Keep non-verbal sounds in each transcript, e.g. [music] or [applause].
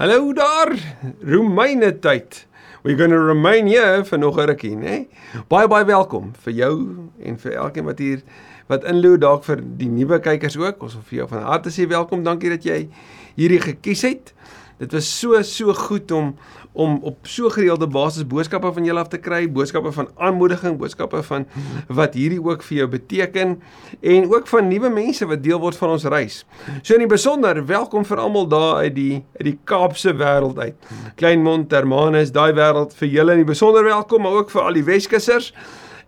Hallo daar, Romeine tyd. We're going to remain here vir nog 'n rukkie, né? Baie baie welkom vir jou en vir elkeen wat hier wat inloer dalk vir die nuwe kykers ook. Ons wil vir jou van harte sê welkom. Dankie dat jy hierdie gekies het. Dit was so so goed om om op so gereelde basis boodskappe van julle af te kry, boodskappe van aanmoediging, boodskappe van wat hierdie ook vir jou beteken en ook van nuwe mense wat deel word van ons reis. So in die besonder welkom vir almal daar uit die uit die Kaapse wêreld uit. Kleinmond, Hermanus, daai wêreld vir julle in die besonder welkom, maar ook vir al die Weskussers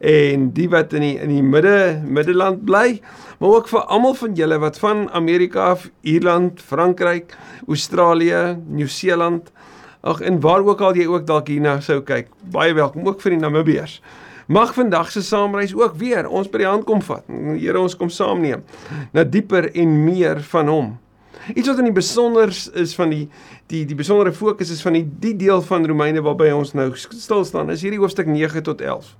en die wat in die in die midde Middelland bly, maar ook vir almal van julle wat van Amerika af, Ierland, Frankryk, Australië, Nieu-Seeland, ag en waar ook al jy ook dalk hierna sou kyk. Baie welkom ook vir die Namibiërs. Mag vandag se saamreis ook weer ons by die hand kom vat. Here ons kom saamneem na dieper en meer van hom. Iets wat in die besonder is van die die die besondere fokus is van die die deel van Romeine waarby ons nou stil staan is hierdie hoofstuk 9 tot 11.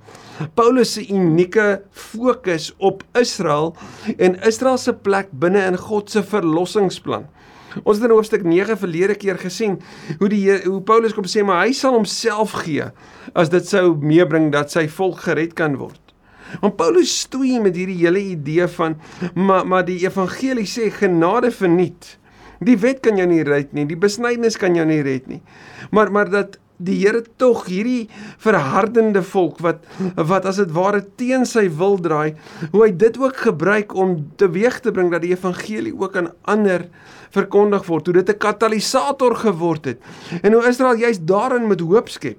Paulus se unieke fokus op Israel en Israel se plek binne in God se verlossingsplan. Ons het in hoofstuk 9 verlede keer gesien hoe die hoe Paulus kom sê maar hy sal homself gee as dit sou meebring dat sy volk gered kan word. Want Paulus stoei met hierdie hele idee van maar maar die evangelie sê genade verniet. Die wet kan jou nie red nie, die besnydenis kan jou nie red nie. Maar maar dat die Here tog hierdie verhardende volk wat wat as dit ware teen sy wil draai, hoe hy dit ook gebruik om teweeg te bring dat die evangelie ook aan ander verkondig word, hoe dit 'n katalisator geword het. En hoe Israel juist daarin met hoop skep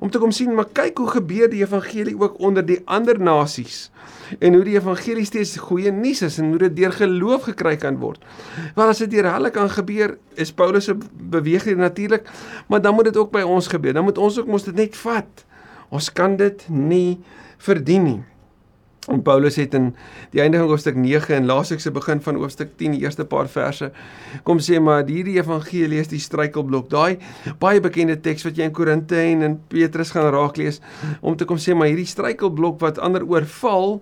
om te kom sien maar kyk hoe gebeur die evangelie ook onder die ander nasies en hoe die evangelie steeds goeie nuus is en hoe dit deur geloof gekry kan word. Want as dit deur hulle kan gebeur, is Paulus se beweging natuurlik, maar dan moet dit ook by ons gebeur. Dan moet ons ook mos dit net vat. Ons kan dit nie verdien nie. En Paulus het in die einde van hoofstuk 9 en laaste se begin van hoofstuk 10 die eerste paar verse kom sê maar hierdie evangelie is die struikelblok. Daai baie bekende teks wat jy in Korinte en in Petrus gaan raaklees om te kom sê maar hierdie struikelblok wat ander oorval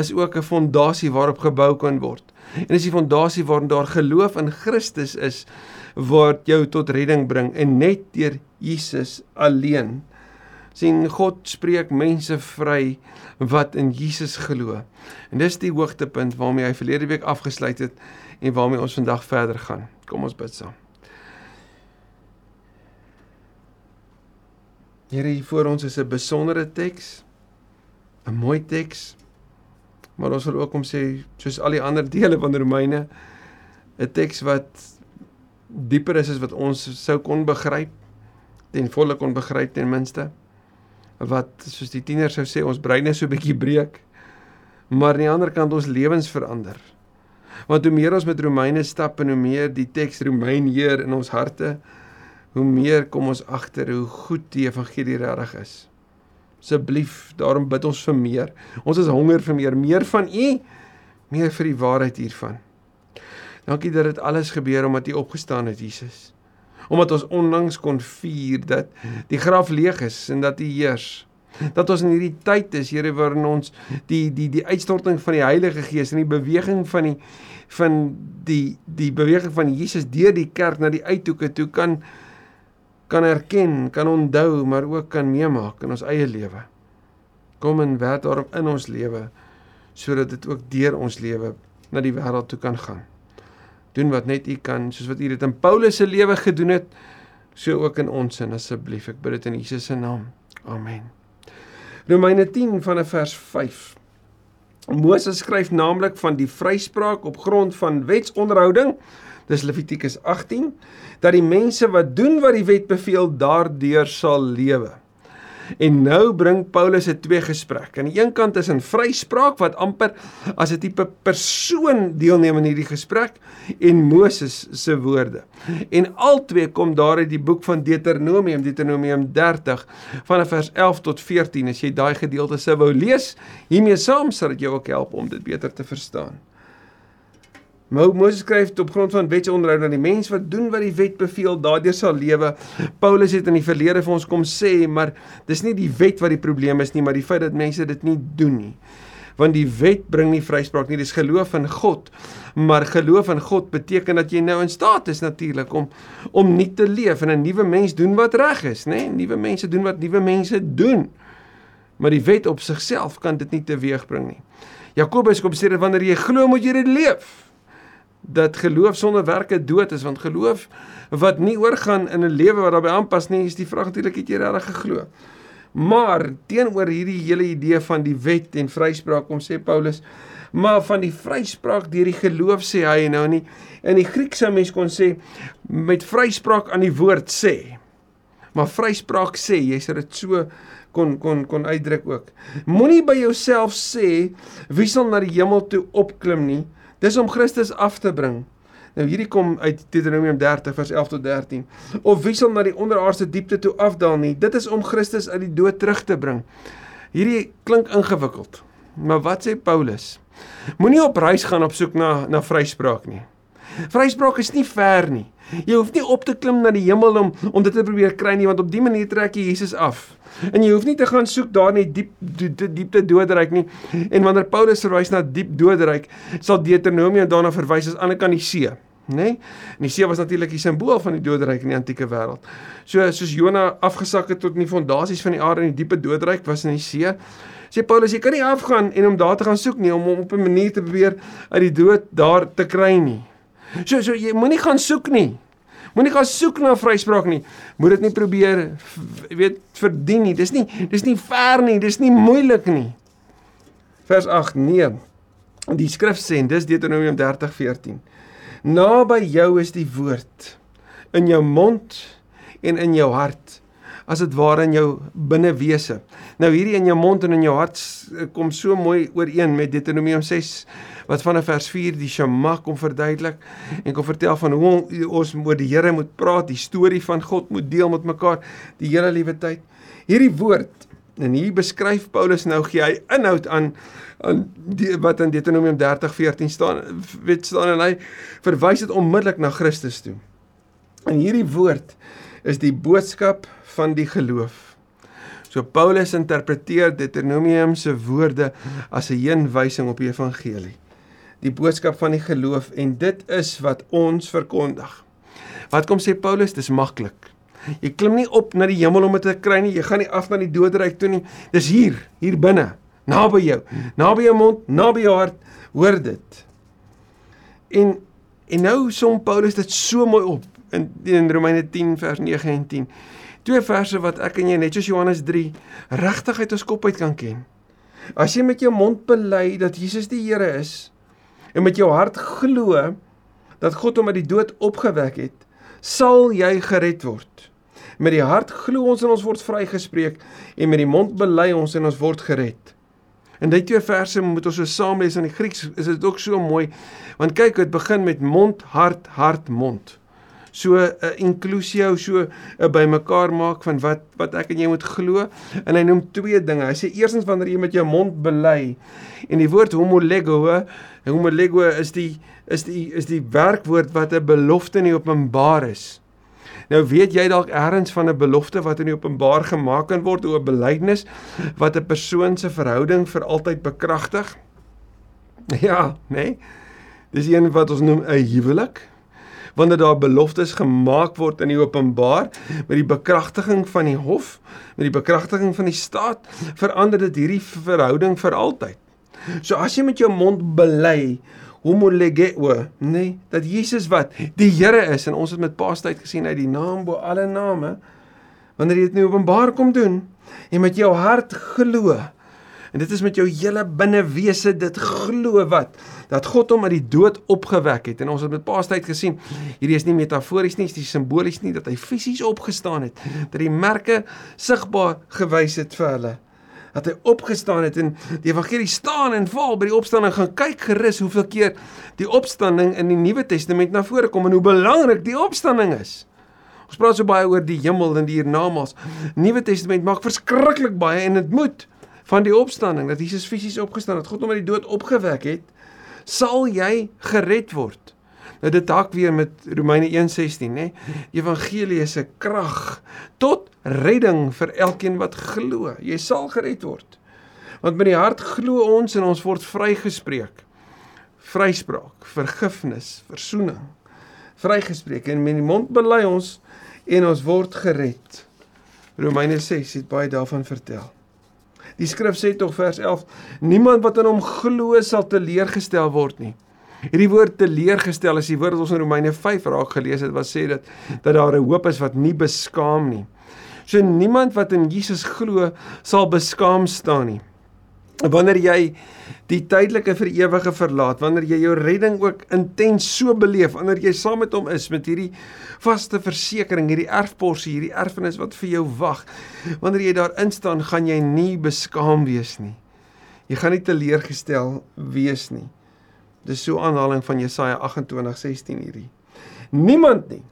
is ook 'n fondasie waarop gebou kan word. En as die fondasie waarin daar geloof in Christus is word jou tot redding bring en net deur Jesus alleen sien God spreek mense vry wat in Jesus glo. En dis die hoogtepunt waarmee hy verlede week afgesluit het en waarmee ons vandag verder gaan. Kom ons bid saam. Here, hier voor ons is 'n besondere teks. 'n Mooi teks. Maar ons wil ook om sê soos al die ander dele van Romeine 'n teks wat dieper is as wat ons sou kon begryp, ten volle kon begryp ten minste wat soos die tieners sou sê ons breine so 'n bietjie breek maar aan die ander kant ons lewens verander. Want hoe meer ons met Romeine stap en hoe meer die teks Romein heer in ons harte, hoe meer kom ons agter hoe goed die evangelie regtig is. Asseblief, daarom bid ons vir meer. Ons is honger vir meer, meer van U, meer vir die waarheid hiervan. Dankie dat dit alles gebeur omdat U opgestaan het, Jesus omdat ons onlangs kon vier dat die graf leeg is en dat U heers. Dat ons in hierdie tyd is, Here, waarin ons die die die uitstorting van die Heilige Gees en die beweging van die van die die beweging van Jesus deur die kerk na die uithoeke toe kan kan erken, kan onthou, maar ook kan meemaak in ons eie lewe. Kom en werk daarop in ons lewe sodat dit ook deur ons lewe na die wêreld toe kan gaan doen wat net U kan, soos wat U dit in Paulus se lewe gedoen het, so ook in ons sin asseblief. Ek bid dit in Jesus se naam. Amen. Romeine 10 van vers 5. Moses skryf naamlik van die vryspraak op grond van wetsonderhouding, dis Levitikus 18, dat die mense wat doen wat die wet beveel, daardeur sal lewe. En nou bring Paulus 'n twee gesprek. Aan die een kant is 'n vryspraak wat amper as 'n tipe persoon deelneem in hierdie gesprek en Moses se woorde. En albei kom daar uit die boek van Deuteronomium, Deuteronomium 30 van vers 11 tot 14. As jy daai gedeelte sou wou lees, hiermee saam sal dit jou ook help om dit beter te verstaan. Moses skryf op grond van wetsonderhoud dat die mens wat doen wat die wet beveel, daardeur sal lewe. Paulus het in die verlede vir ons kom sê, maar dis nie die wet wat die probleem is nie, maar die feit dat mense dit nie doen nie. Want die wet bring nie vryspraak nie, dis geloof in God. Maar geloof in God beteken dat jy nou in staat is natuurlik om om nie te leef en 'n nuwe mens doen wat reg is, nê? Nee? Nuwe mense doen wat nuwe mense doen. Maar die wet op sigself kan dit nie teweegbring nie. Jakobus kom sê dat wanneer jy glo, moet jy dit leef. Dat geloof sonder werke dood is, want geloof wat nie oorgaan in 'n lewe wat daarbey aanpas nie, is die vraag natuurlik het jy regtig geglo. Maar teenoor hierdie hele idee van die wet en vryspraak kom sê Paulus, maar van die vryspraak deur die geloof sê hy nou nie. In die Grieks sou mens kon sê met vryspraak aan die woord sê. Maar vryspraak sê, jy sê dit so kon kon kon uitdruk ook. Moenie by jouself sê wie sal na die hemel toe opklim nie. Dis om Christus af te bring. Nou hierdie kom uit Deuteronomium 30 vers 11 tot 13. Of wie sal na die onderaardse diepte toe afdaal nie? Dit is om Christus uit die dood terug te bring. Hierdie klink ingewikkeld. Maar wat sê Paulus? Moenie op reis gaan op soek na na vryspraak nie. Vryspraak is nie ver nie. Jy hoef nie op te klim na die hemel om om dit te probeer kry nie want op dië manier trek jy Jesus af. En jy hoef nie te gaan soek daar net diep diepte diepte doodryk nie. En wanneer Paulus verwys na diep doodryk, sal Deuteronomium daarna verwys as aan die kant die see, né? Nee? En die see was natuurlik die simbool van die doodryk in die antieke wêreld. So soos Jona afgesak het tot in die fondasies van die aarde in die diepe doodryk was in die see. Sê Paulus, jy kan nie afgaan en om daar te gaan soek nie om om op 'n manier te probeer uit die dood daar te kry nie. So so jy moenie gaan soek nie. Moenie gaan soek na vryspraak nie. Moet dit nie probeer weet verdien nie. Dis nie dis nie ver nie, dis nie moeilik nie. Vers 8: Nee. Die skrif sê en dis Deuteronomium 30:14. Naby jou is die woord in jou mond en in jou hart as dit ware in jou binnewese. Nou hierdie in jou mond en in jou hart kom so mooi ooreen met Deuteronomium 6 wat vanaf vers 4 die Shema kom verduidelik en kom vertel van hoe ons oor die Here moet praat, die storie van God moet deel met mekaar die hele liewe tyd. Hierdie woord en hier beskryf Paulus nou gee hy inhoud aan aan die, wat in Deuteronomium 30:14 staan, weet staan en hy verwys dit onmiddellik na Christus toe. En hierdie woord is die boodskap van die geloof. So Paulus interpreteer Deuteronomium se woorde as 'n heenwysing op die evangelie die boodskap van die geloof en dit is wat ons verkondig. Wat kom sê Paulus? Dis maklik. Jy klim nie op na die hemel om dit te kry nie. Jy gaan nie af na die doderyk toe nie. Dis hier, hier binne, naby jou, naby jou mond, naby jou hart. Hoor dit. En en nou som Paulus dit so mooi op in in Romeine 10 vers 9 en 10. Twee verse wat ek en jy net soos Johannes 3 regtig uit ons kop uit kan ken. As jy met jou mond bely dat Jesus die Here is, en met jou hart glo dat God hom uit die dood opgewek het, sal jy gered word. Met die hart glo ons en ons word vrygespreek en met die mond bely ons en ons word gered. En dit twee verse moet ons so saam lees in die Grieks is dit ook so mooi want kyk dit begin met mond hart hart mond so 'n uh, inklusio so 'n uh, bymekaar maak van wat wat ek en jy moet glo en hy noem twee dinge. Hy sê eerstens wanneer jy met jou mond bely en die woord homolego, homolego is die is die is die werkwoord wat 'n belofte in openbaar is. Nou weet jy dalk eers van 'n belofte wat in openbaar gemaak kan word oor 'n belydenis wat 'n persoon se verhouding vir altyd bekragtig. Ja? Nee? Dis een wat ons noem 'n huwelik wanneer daar beloftes gemaak word in die openbaar met die bekragtiging van die hof, met die bekragtiging van die staat, verander dit hierdie verhouding vir altyd. So as jy met jou mond bely homolegeo, nee, dat Jesus wat die Here is en ons het met Paastyd gesien uit die naam bo alle name, wanneer jy dit nou openbaar kom doen en met jou hart glo En dit is met jou hele binnewese dit glo wat dat God hom uit die dood opgewek het. En ons het met Paastyd gesien, hierdie is nie metafories nie, dit is simbolies nie dat hy fisies opgestaan het, dat die merke sigbaar gewys het vir hulle dat hy opgestaan het en die evangelie staan en val by die opstanding gaan kyk gerus hoeveel keer die opstanding in die Nuwe Testament na vore kom en hoe belangrik die opstanding is. Ons praat so baie oor die hemel en die hiernamaals. Nuwe Testament maak verskriklik baie en dit moet van die opstanding dat Jesus fisies opgestaan het, God hom uit die dood opgewek het, sal jy gered word. Nou dit hak weer met Romeine 1:16, nê? Evangelie is 'n krag tot redding vir elkeen wat glo. Jy sal gered word. Want met die hart glo ons en ons word vrygespreek. Vryspraak, vergifnis, verzoening. Vrygespreek en met die mond bely ons en ons word gered. Romeine 6 het baie daarvan vertel. Die skrif sê tog vers 11: Niemand wat in hom glo sal teleurgestel word nie. Hierdie woord teleurgestel is die woord wat ons in Romeine 5 raak gelees het wat sê dat dat daar 'n hoop is wat nie beskaam nie. So niemand wat in Jesus glo sal beskaam staan nie. Wanneer jy die tydelike vir ewige verlaat, wanneer jy jou redding ook intens so beleef, wanneer jy saam met hom is met hierdie vaste versekering, hierdie erfporsie, hierdie erfenis wat vir jou wag. Wanneer jy daarin staan, gaan jy nie beskaam wees nie. Jy gaan nie teleurgestel wees nie. Dis so aanhaling van Jesaja 28:16 hierdie. Niemand nie.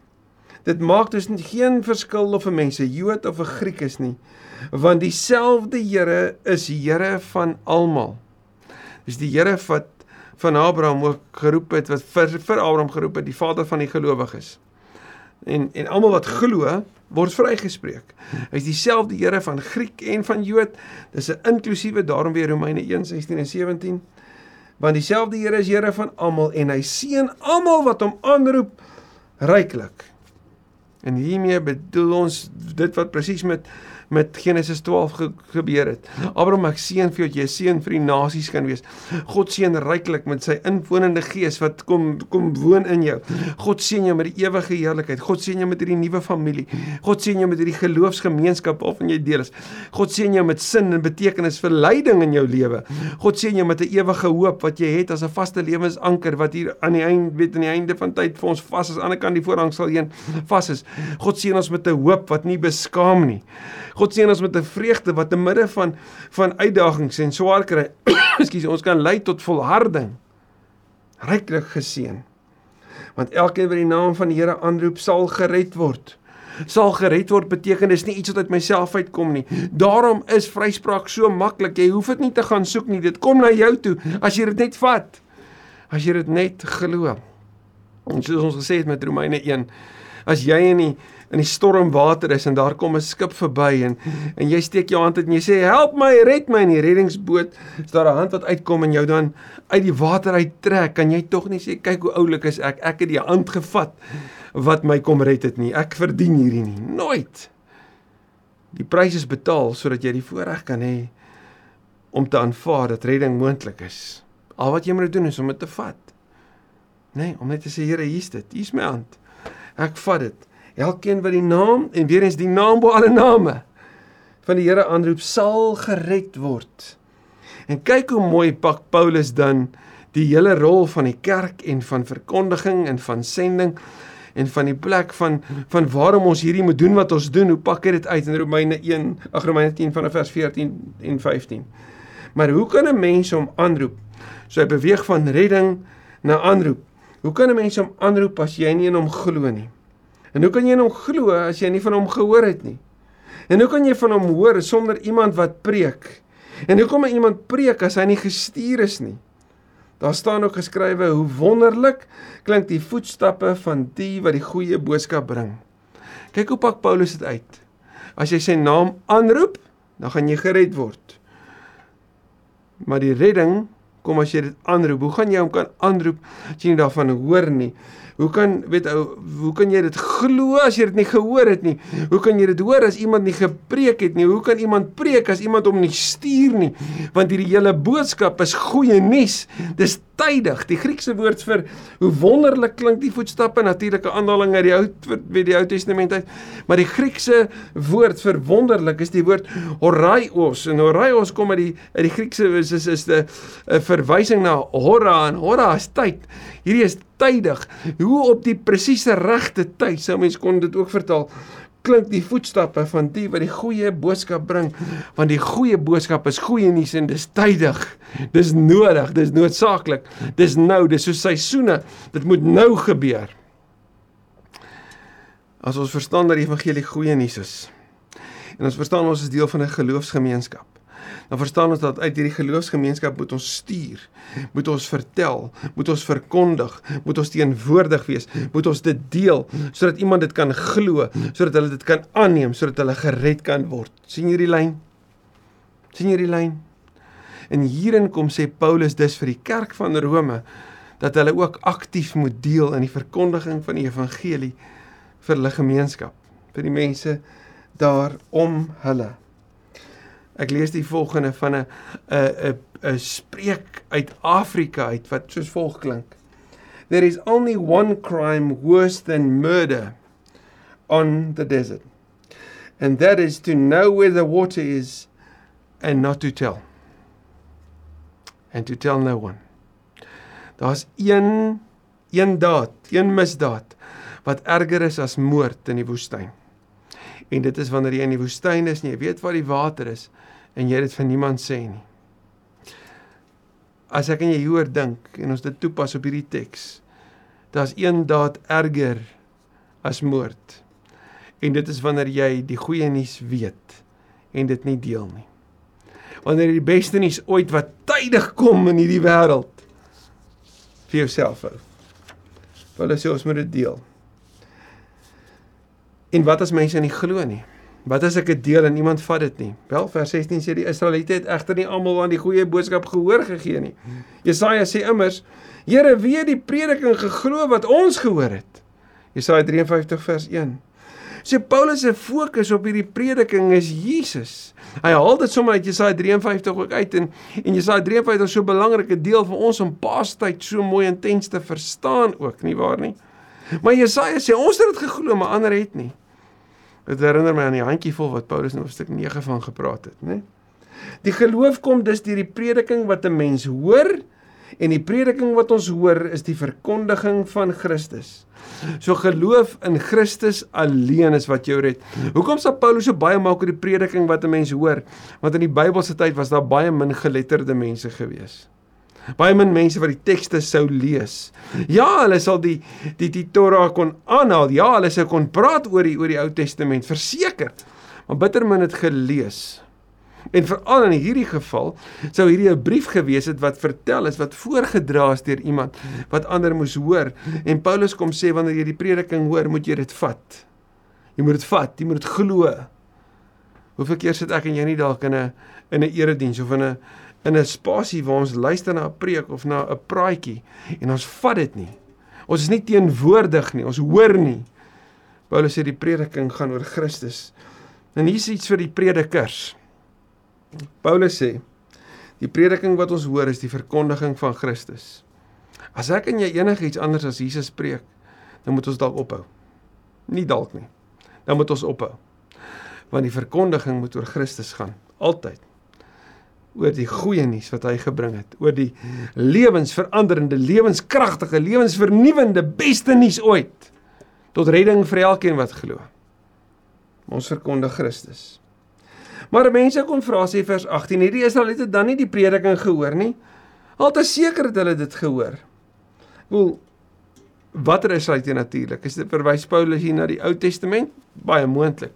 Dit maak dus geen verskil of 'n mens 'n Jood of 'n Griek is nie, want dieselfde Here is Here van almal. Dis die Here wat van Abraham ook geroep het wat vir vir Abraham geroep het, die vader van die gelowiges en en almal wat glo word vrygespreek. Hy's dieselfde Here van Griek en van Jood. Dis 'n inklusiewe daarom weer Romeine 1:16 en 17. Want dieselfde Here is Here van almal en hy seën almal wat hom aanroep ryklik. En hiermee bedoel ons dit wat presies met met Genesis 12 ge gebeur het. Abraham ek seën vir jou dat jy seën vir die nasies kan wees. God seën ryklik met sy inwonende gees wat kom kom woon in jou. God seën jou met die ewige heerlikheid. God seën jou met hierdie nuwe familie. God seën jou met hierdie geloofsgemeenskap waarvan jy deel is. God seën jou met sin en betekenis vir leiding in jou lewe. God seën jou met 'n ewige hoop wat jy het as 'n vaste lewensanker wat hier aan die einde weet aan die einde van tyd vir ons vas is aan die ander kant die voorhang sal heen vas is. God seën ons met 'n hoop wat nie beskaam nie. God seën ons met 'n vreugde wat te midde van van uitdagings en swaar kry, [coughs] ekskuus, ons kan lei tot volharding. Ryklik geseën. Want elkeen wat die naam van die Here aanroep, sal gered word. Sal gered word beteken dis nie iets wat uit myself uitkom nie. Daarom is vryspraak so maklik. Jy hoef dit nie te gaan soek nie. Dit kom na jou toe as jy dit net vat. As jy dit net glo. En soos ons gesê het met Romeine 1, as jy in die in die stormwater is en daar kom 'n skip verby en en jy steek jou hand uit en jy sê help my, red my in die reddingsboot. Is daar 'n hand wat uitkom en jou dan uit die water uittrek? Kan jy tog nie sê kyk hoe oulik is ek? Ek het die hand gevat wat my kom red het nie. Ek verdien hierdie nie. Nooit. Die prys is betaal sodat jy die voorreg kan hê om te aanvaar dat redding moontlik is. Al wat jy moet doen is om dit te vat. Nee, om net te sê Here, hier's dit. Hier's my hand. Ek vat dit. Elkeen wat die naam en weer eens die naam bo alle name van die Here aanroep, sal gered word. En kyk hoe mooi pak Paulus dan die hele rol van die kerk en van verkondiging en van sending en van die plek van van waarom ons hierdie moet doen wat ons doen. Hoe pak hy dit uit in Romeine 1, ag Romeine 10 vanaf vers 14 en 15. Maar hoe kan 'n mens hom aanroep? So hy beweeg van redding na aanroep. Hoe kan 'n mens hom aanroep as jy nie in hom glo nie? En hoe kan jy in hom glo as jy nie van hom gehoor het nie? En hoe kan jy van hom hoor sonder iemand wat preek? En hoe kom iemand preek as hy nie gestuur is nie? Daar staan ook geskrywe hoe wonderlik klink die voetstappe van die wat die goeie boodskap bring. Kyk hoe pak Paulus dit uit. As jy sy naam aanroep, dan gaan jy gered word. Maar die redding kom as jy dit aanroep. Hoe gaan jy hom kan aanroep as jy nie daarvan hoor nie? Hoe kan weet ou hoe kan jy dit glo as jy dit nie gehoor het nie? Hoe kan jy dit hoor as iemand nie gepreek het nie? Hoe kan iemand preek as iemand hom nie stuur nie? Want hierdie hele boodskap is goeie nuus. Dis tydig. Die Griekse woord vir hoe wonderlik klink die voetstappe natuurlike aanhaling uit die Ou weet die Ou Testament uit. Maar die Griekse woord vir wonderlik is die woord horaios en horaios kom uit die uit die Griekse is is, is 'n verwysing na hora en hora is tyd. Hierdie is tydig. Hoe op die presiese regte tyd sou mens kon dit ook vertaal klink die voetstappe van die wat die goeie boodskap bring. Want die goeie boodskap is goeie nuus en dis tydig. Dis nodig dis noodsaaklik. Dis nou dis so seisoene. Dit moet nou gebeur. As ons verstaan dat die evangelie goeie nuus is en ons verstaan ons is deel van 'n geloofsgemeenskap dan verstaan ons dat uit hierdie geloofsgemeenskap moet ons stuur, moet ons vertel, moet ons verkondig, moet ons teenwoordig wees, moet ons dit deel sodat iemand dit kan glo, sodat hulle dit kan aanneem, sodat hulle gered kan word. sien jy die lyn? sien jy die lyn? En hierin kom sê Paulus dus vir die kerk van Rome dat hulle ook aktief moet deel in die verkondiging van die evangelie vir hulle gemeenskap, vir die mense daar om hulle. Ek lees die volgende van 'n 'n 'n 'n spreek uit Afrika uit wat soos volg klink. There is only one crime worse than murder on the desert. And that is to know where the water is and not to tell. And to tell no one. Daar's een een daad, een misdaad wat erger is as moord in die woestyn. En dit is wanneer jy in die woestyn is en jy weet waar die water is en jy dit vir niemand sê nie. As ek en jy hieroor dink en ons dit toepas op hierdie teks, daar's een daad erger as moord. En dit is wanneer jy die goeie nuus weet en dit nie deel nie. Wanneer jy die beste nuus ooit wat tydig kom in hierdie wêreld vir jouself hou. Hulle sê ons moet dit deel. En wat as mense nie glo nie? Wat as ek dit deel en niemand vat dit nie? Wel, vers 16 sê die Israeliete het egter nie almal aan die goeie boodskap gehoor gegee nie. Jesaja sê immers: "Here, wie het die prediking geglo wat ons gehoor het?" Jesaja 53 vers 1. So Paulus se fokus op hierdie prediking is Jesus. Hy haal dit sommer uit Jesaja 53 ook uit en en Jesaja 53 is so 'n belangrike deel vir ons om Paastyd so mooi intens te verstaan ook, nie waar nie? Maar Jesaja sê ons het dit geglo, maar ander het nie. Dit herinner my aan die handjievol wat Paulus in hoofstuk 9 van gepraat het, né? Die geloof kom dus deur die prediking wat 'n mens hoor en die prediking wat ons hoor is die verkondiging van Christus. So geloof in Christus alleen is wat jou red. Hoekom sê Paulus so baie maak oor die prediking wat 'n mens hoor? Want in die Bybelse tyd was daar baie min geletterde mense gewees. Baie min mense wat die tekste sou lees. Ja, hulle sal die die die Torah kon aanhaal. Ja, hulle sou kon praat oor die oor die Ou Testament, verseker. Maar bitter min het gelees. En veral in hierdie geval sou hierdie 'n brief gewees het wat vertel is wat voorgedra is deur iemand wat ander moes hoor. En Paulus kom sê wanneer jy die prediking hoor, moet jy dit vat. Jy moet dit vat, jy moet dit glo. Hoeveel keer sit ek en jy nie dalk in 'n in 'n erediens of in 'n in 'n spasie waar ons luister na 'n preek of na 'n praatjie en ons vat dit nie. Ons is nie teenwoordig nie, ons hoor nie. Paulus sê die prediking gaan oor Christus. En hier is iets vir die predikers. Paulus sê die prediking wat ons hoor is die verkondiging van Christus. As ek en jy enigiets anders as Jesus preek, dan moet ons dalk ophou. Nie dalk nie. Dan moet ons ophou. Want die verkondiging moet oor Christus gaan, altyd. Oor die goeie nuus wat hy gebring het, oor die lewensveranderende, lewenskragtige, lewensvernuwendende beste nuus ooit tot redding vir elkeen wat glo. Ons verkondig Christus. Maar mense kom vra sê vers 18, hierdie Israeliete dan nie die prediking gehoor nie. Altyd seker het hulle dit gehoor. Wel watter Israeliete natuurlik? Is dit verwys Paulus hier na die Ou Testament? Baie moontlik.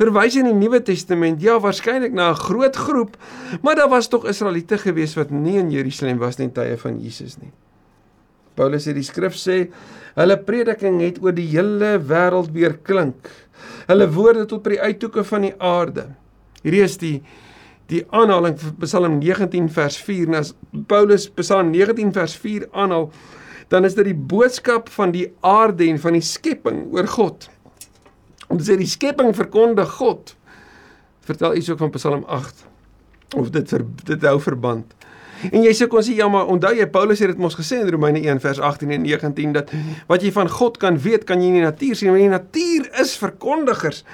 Verwys in die Nuwe Testament? Ja, waarskynlik na 'n groot groep, maar daar was tog Israeliete gewees wat nie in Jerusalem was in tye van Jesus nie. Paulus sê die skrif sê hulle prediking het oor die hele wêreld weer klink. Hulle woorde tot by die uithoeke van die aarde. Hierdie is die die aanhaling van Psalm 19 vers 4 en as Paulus Psalm 19 vers 4 aanhaal, dan is dit die boodskap van die aarde en van die skepping oor God. Om te sê die skepping verkondig God. Vertel iets ook van Psalm 8 of dit vir dit hou verband. En jy sê kon sê ja maar onthou jy Paulus het dit mos gesê in Romeine 1 vers 18 en 19 dat wat jy van God kan weet kan jy in die natuur sien want die natuur is verkondigers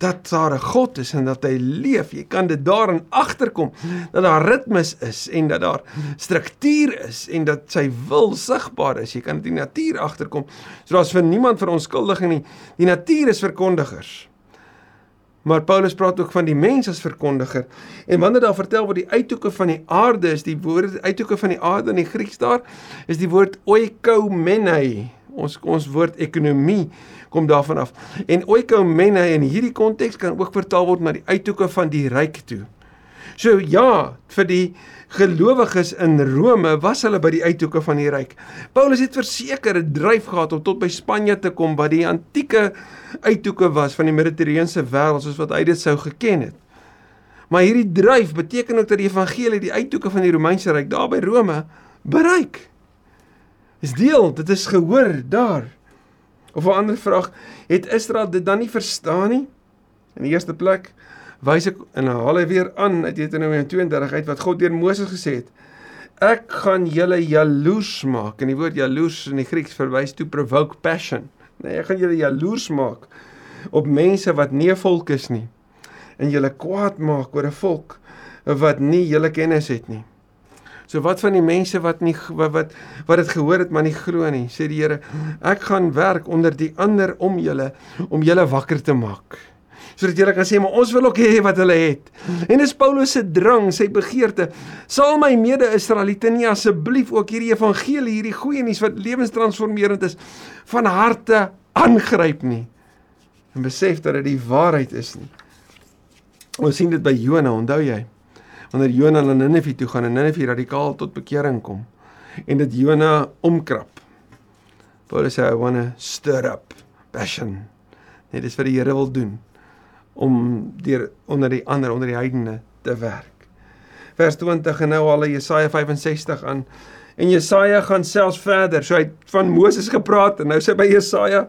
dat daar 'n God is en dat hy leef. Jy kan dit daarin agterkom dat daar ritmes is en dat daar struktuur is en dat sy wil sigbaar is. Jy kan dit in die natuur agterkom. So daar's vir niemand veronskuldiging nie. Die natuur is verkondigers. Maar Paulus praat ook van die mens as verkondiger. En wanneer daar vertel word die uithoeke van die aarde is die woord uithoeke van die aarde in die Grieks daar is die woord oikomenai. Ons ons woord ekonomie kom daarvan af. En oikomene in hierdie konteks kan ook vertaal word na die uithoeke van die ryk toe. So ja, vir die gelowiges in Rome was hulle by die uithoeke van die ryk. Paulus het verseker 'n dryf gehad om tot by Spanje te kom wat die antieke uithoeke was van die Mediterrane wêreld soos wat hy dit sou geken het. Maar hierdie dryf beteken ook dat die evangelie die uithoeke van die Romeinse ryk daar by Rome bereik. Is deel, dit is gehoor daar. Of 'n ander vraag, het Israel dit dan nie verstaan nie? In die eerste plek wys ek en haal hy weer aan uit Deuteronomium 32 uit wat God deur Moses gesê het. Ek gaan julle jaloers maak. En die woord jaloers in die Grieks verwys toe provoke passion. Nee, ek gaan julle jaloers maak op mense wat nie 'n volk is nie en julle kwaad maak oor 'n volk wat nie julle kennis het nie. So wat van die mense wat nie wat wat wat dit gehoor het maar nie glo nie, sê die Here, ek gaan werk onder die ander om julle om julle wakker te maak. Sodat julle kan sê maar ons wil ook hê wat hulle het. En dis Paulus se drang, sy begeerte. Sal my mede-Israeliete nie asseblief ook hierdie evangelie, hierdie goeie nuus wat lewenstransformerend is van harte aangryp nie en besef dat dit die waarheid is nie. Ons sien dit by Jona, onthou jy? Wanneer Jona na Ninive toe gaan en Ninive radikaal tot bekering kom en dit Jona omkrap. Paulus sê I want to stir up passion. Net dis wat die Here wil doen om deur onder die ander onder die heidene te werk. Vers 20 en nou al Jesaja 65 aan en Jesaja gaan selfs verder. So hy het van Moses gepraat en nou sê by Jesaja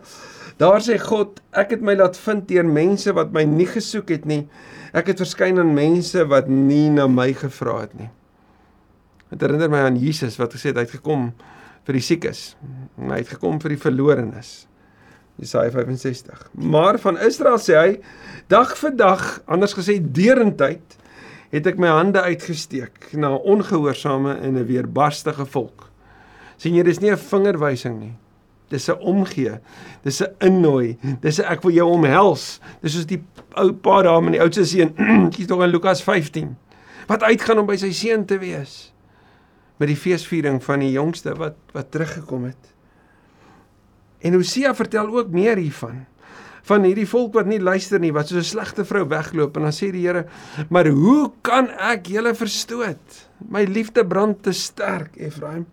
Daar sê God, ek het my laat vind deur mense wat my nie gesoek het nie. Ek het verskyn aan mense wat nie na my gevra het nie. Dit herinner my aan Jesus wat gesê het hy het gekom vir die siekes. Hy het gekom vir die verlorenes. Jesaja 65. Maar van Israel sê hy, dag vir dag, anders gesê deurentyd, het ek my hande uitgesteek na 'n ongehoorsame en 'n weerbarstige volk. sien jy, dis nie 'n vingerwysing nie. Dis 'n omgee. Dis 'n innooi. Dis 'n ek wil jou omhels. Dis soos die ou pa daar met die oudste seun. [clears throat] Kyk tog in Lukas 15. Wat uitgaan om by sy seun te wees met die feesviering van die jongste wat wat teruggekom het. En Hosea vertel ook meer hiervan van hierdie volk wat nie luister nie, wat soos 'n slegte vrou wegloop en dan sê die Here, "Maar hoe kan ek julle verstoot? My liefde brand te sterk, Efraim."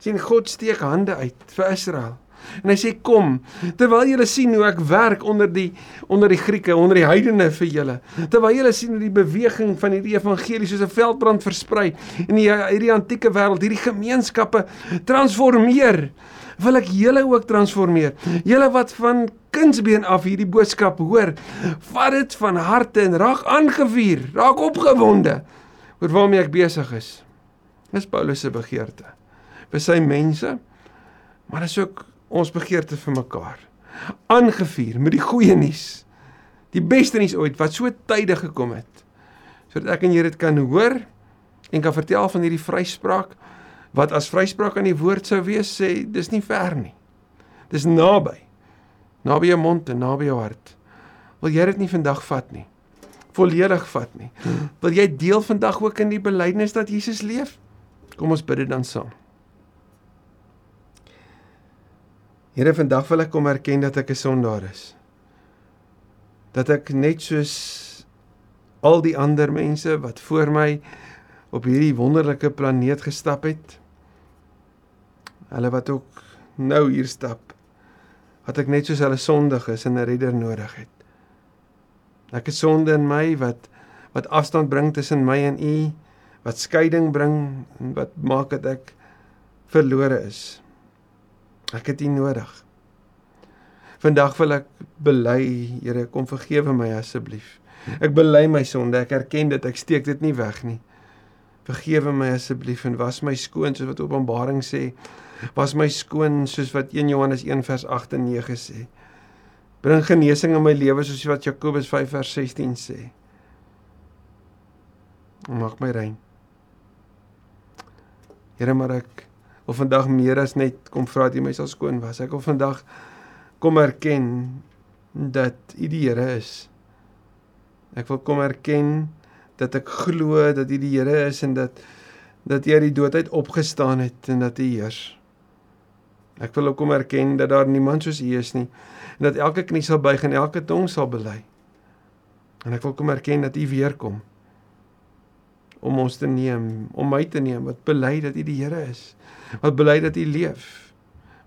Sien God steek hande uit vir Israel. En hy sê kom, terwyl julle sien hoe ek werk onder die onder die Grieke, onder die heidene vir julle. Terwyl julle sien hoe die beweging van hierdie evangelie soos 'n veldbrand versprei in die hierdie antieke wêreld, hierdie gemeenskappe transformeer, wil ek julle ook transformeer. Julle wat van kindsbeen af hierdie boodskap hoor, vat dit van harte en raak aangevuur, raak opgewonde oor waarmee ek besig is. Dis Paulus se begeerte vir sy mense, maar dis ook ons begeerte vir mekaar. Aangevuur met die goeie nuus. Die beste nuus ooit wat so tydig gekom het. Sodat ek en jy dit kan hoor en kan vertel van hierdie vryspraak wat as vryspraak aan die woord sou wees sê dis nie ver nie. Dis naby. Naby jou mond en naby jou hart. Wil jy dit nie vandag vat nie? Volledig vat nie. Wil jy deel vandag ook in die belydenis dat Jesus leef? Kom ons bid dit dan saam. Here, vandag wil ek kom erken dat ek 'n sondaar is. Dat ek net soos al die ander mense wat voor my op hierdie wonderlike planeet gestap het, hulle wat ook nou hier stap, dat ek net soos hulle sondig is en 'n redder nodig het. Ek het sonde in my wat wat afstand bring tussen my en U, wat skeiding bring en wat maak dat ek verlore is. Ek het U nodig. Vandag wil ek bely, Here, kom vergewe my asseblief. Ek bely my sonde, ek erken dit, ek steek dit nie weg nie. Vergewe my asseblief en was my skoon soos wat Openbaring sê. Was my skoon soos wat 1 Johannes 1 vers 8 en 9 sê. Bring genesing in my lewe soos wat Jakobus 5 vers 16 sê. Maak my rein. Here, maar ek wil vandag meer as net kom vra dat U my sal skoon was. Ek wil vandag kom erken dat U die Here is. Ek wil kom erken dat ek glo dat U die Here is en dat dat U uit die dood uit opgestaan het en dat U heers. Ek wil ook kom erken dat daar niemand soos U is nie en dat elke knie sal buig en elke tong sal bely. En ek wil kom erken dat U weer kom om ons te neem, om my te neem wat bely dat U die Here is wat bely dat U leef.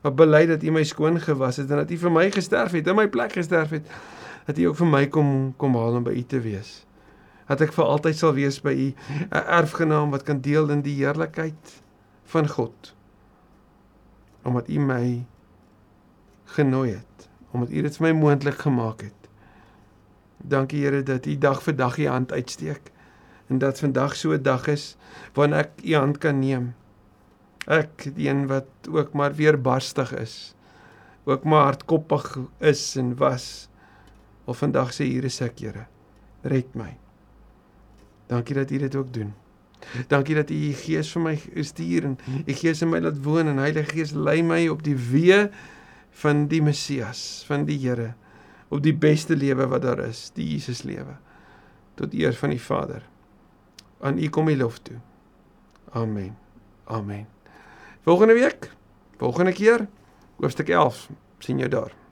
Wat bely dat U my skoon gewas het en dat U vir my gesterf het, in my plek gesterf het, dat U ook vir my kom kom haal om by U te wees. Dat ek vir altyd sal wees by U, 'n erfgenaam wat kan deel in die heerlikheid van God. Omdat U my genooi het, omdat U dit vir my moontlik gemaak het. Dankie Here dat U dag vir dag U hand uitsteek en dat vandag so 'n dag is wanneer ek U hand kan neem. Ek, die een wat ook maar weer barstig is, ook maar hardkoppig is en was, of vandag sê hier is ek, Here, red my. Dankie dat U dit ook doen. Dankie dat U U Gees vir my stuur en U Gees in my laat woon en Heilige Gees lei my op die weë van die Messias, van die Here, op die beste lewe wat daar is, die Jesus lewe. Tot eer van die Vader. Aan U kom die lof toe. Amen. Amen. Volgende week, volgende keer, hoofstuk 11, sien jou daar.